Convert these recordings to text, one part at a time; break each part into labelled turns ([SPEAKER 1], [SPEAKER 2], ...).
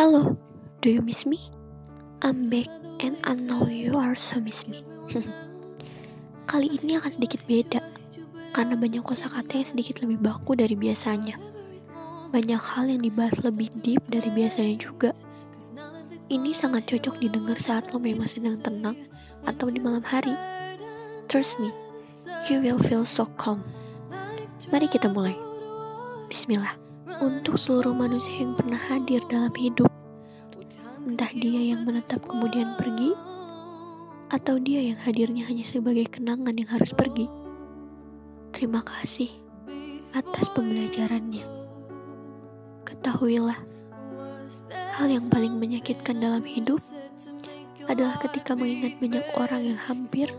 [SPEAKER 1] Halo, do you miss me? I'm back and I know you also miss me. Kali ini akan sedikit beda, karena banyak kosakata yang sedikit lebih baku dari biasanya. Banyak hal yang dibahas lebih deep dari biasanya juga. Ini sangat cocok didengar saat lo memang sedang tenang atau di malam hari. Trust me, you will feel so calm. Mari kita mulai. Bismillah. Untuk seluruh manusia yang pernah hadir dalam hidup, entah dia yang menetap kemudian pergi, atau dia yang hadirnya hanya sebagai kenangan yang harus pergi. Terima kasih atas pembelajarannya. Ketahuilah, hal yang paling menyakitkan dalam hidup adalah ketika mengingat banyak orang yang hampir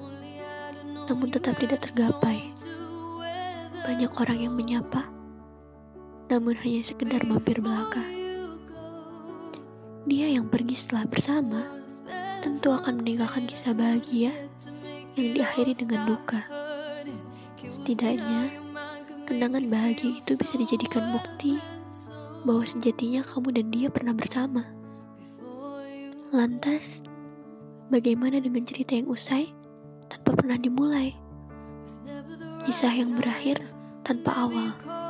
[SPEAKER 1] namun tetap tidak tergapai. Banyak orang yang menyapa, namun hanya sekedar mampir belaka. Dia yang pergi setelah bersama tentu akan meninggalkan kisah bahagia yang diakhiri dengan duka. Setidaknya, kenangan bahagia itu bisa dijadikan bukti bahwa sejatinya kamu dan dia pernah bersama. Lantas, bagaimana dengan cerita yang usai tanpa pernah dimulai? Kisah yang berakhir tanpa awal.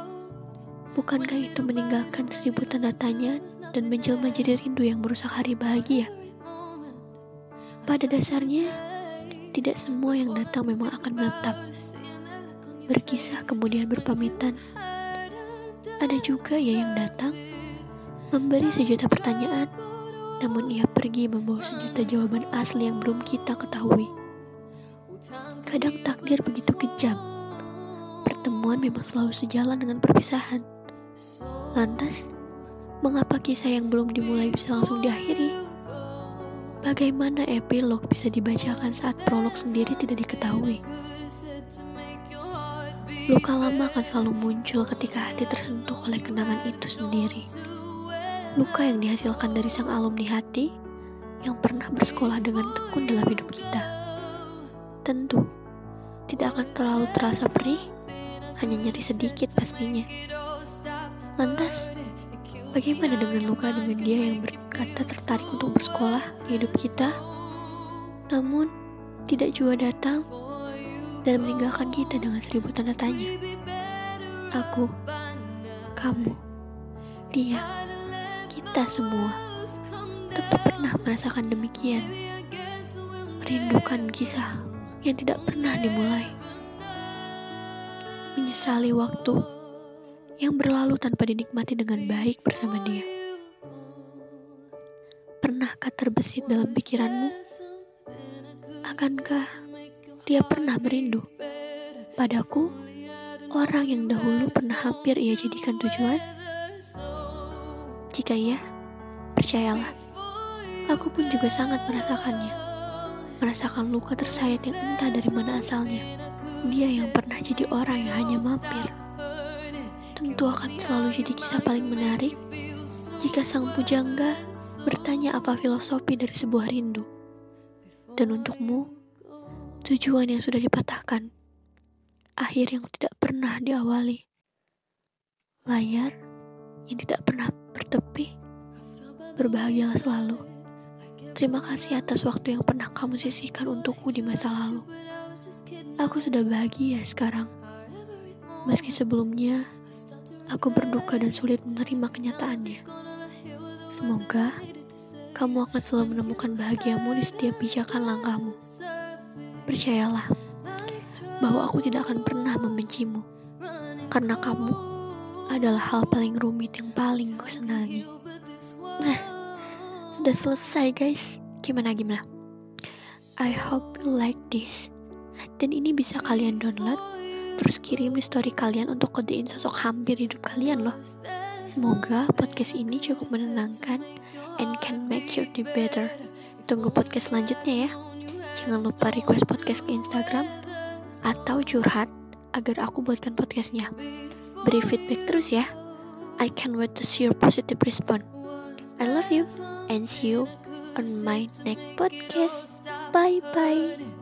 [SPEAKER 1] Bukankah itu meninggalkan seribu tanda tanya dan menjelma jadi rindu yang merusak hari bahagia? Pada dasarnya, tidak semua yang datang memang akan menetap. Berkisah kemudian berpamitan. Ada juga ya yang datang, memberi sejuta pertanyaan, namun ia pergi membawa sejuta jawaban asli yang belum kita ketahui. Kadang takdir begitu kejam. Pertemuan memang selalu sejalan dengan perpisahan. Lantas, mengapa kisah yang belum dimulai bisa langsung diakhiri? Bagaimana epilog bisa dibacakan saat prolog sendiri tidak diketahui? Luka lama akan selalu muncul ketika hati tersentuh oleh kenangan itu sendiri. Luka yang dihasilkan dari sang alumni hati yang pernah bersekolah dengan tekun dalam hidup kita. Tentu, tidak akan terlalu terasa perih, hanya nyeri sedikit pastinya. Lantas, bagaimana dengan luka dengan dia yang berkata tertarik untuk bersekolah di hidup kita, namun tidak juga datang dan meninggalkan kita dengan seribu tanda tanya? Aku, kamu, dia, kita semua tentu pernah merasakan demikian. Merindukan kisah yang tidak pernah dimulai. Menyesali waktu yang berlalu tanpa dinikmati dengan baik bersama dia. Pernahkah terbesit dalam pikiranmu? Akankah dia pernah merindu padaku, orang yang dahulu pernah hampir ia jadikan tujuan? Jika iya, percayalah, aku pun juga sangat merasakannya. Merasakan luka tersayat yang entah dari mana asalnya. Dia yang pernah jadi orang yang hanya mampir tentu akan selalu jadi kisah paling menarik jika sang pujangga bertanya apa filosofi dari sebuah rindu. Dan untukmu, tujuan yang sudah dipatahkan, akhir yang tidak pernah diawali, layar yang tidak pernah bertepi, berbahagialah selalu. Terima kasih atas waktu yang pernah kamu sisihkan untukku di masa lalu. Aku sudah bahagia sekarang. Meski sebelumnya Aku berduka dan sulit menerima kenyataannya. Semoga kamu akan selalu menemukan bahagiamu di setiap pijakan langkahmu. Percayalah bahwa aku tidak akan pernah membencimu, karena kamu adalah hal paling rumit yang paling ku senangi. Nah, sudah selesai guys. Gimana gimana? I hope you like this. Dan ini bisa kalian download terus kirim di story kalian untuk kodein sosok hampir hidup kalian loh. Semoga podcast ini cukup menenangkan and can make your day better. Tunggu podcast selanjutnya ya. Jangan lupa request podcast ke Instagram atau curhat agar aku buatkan podcastnya. Beri feedback terus ya. I can't wait to see your positive response. I love you and see you on my next podcast. Bye bye.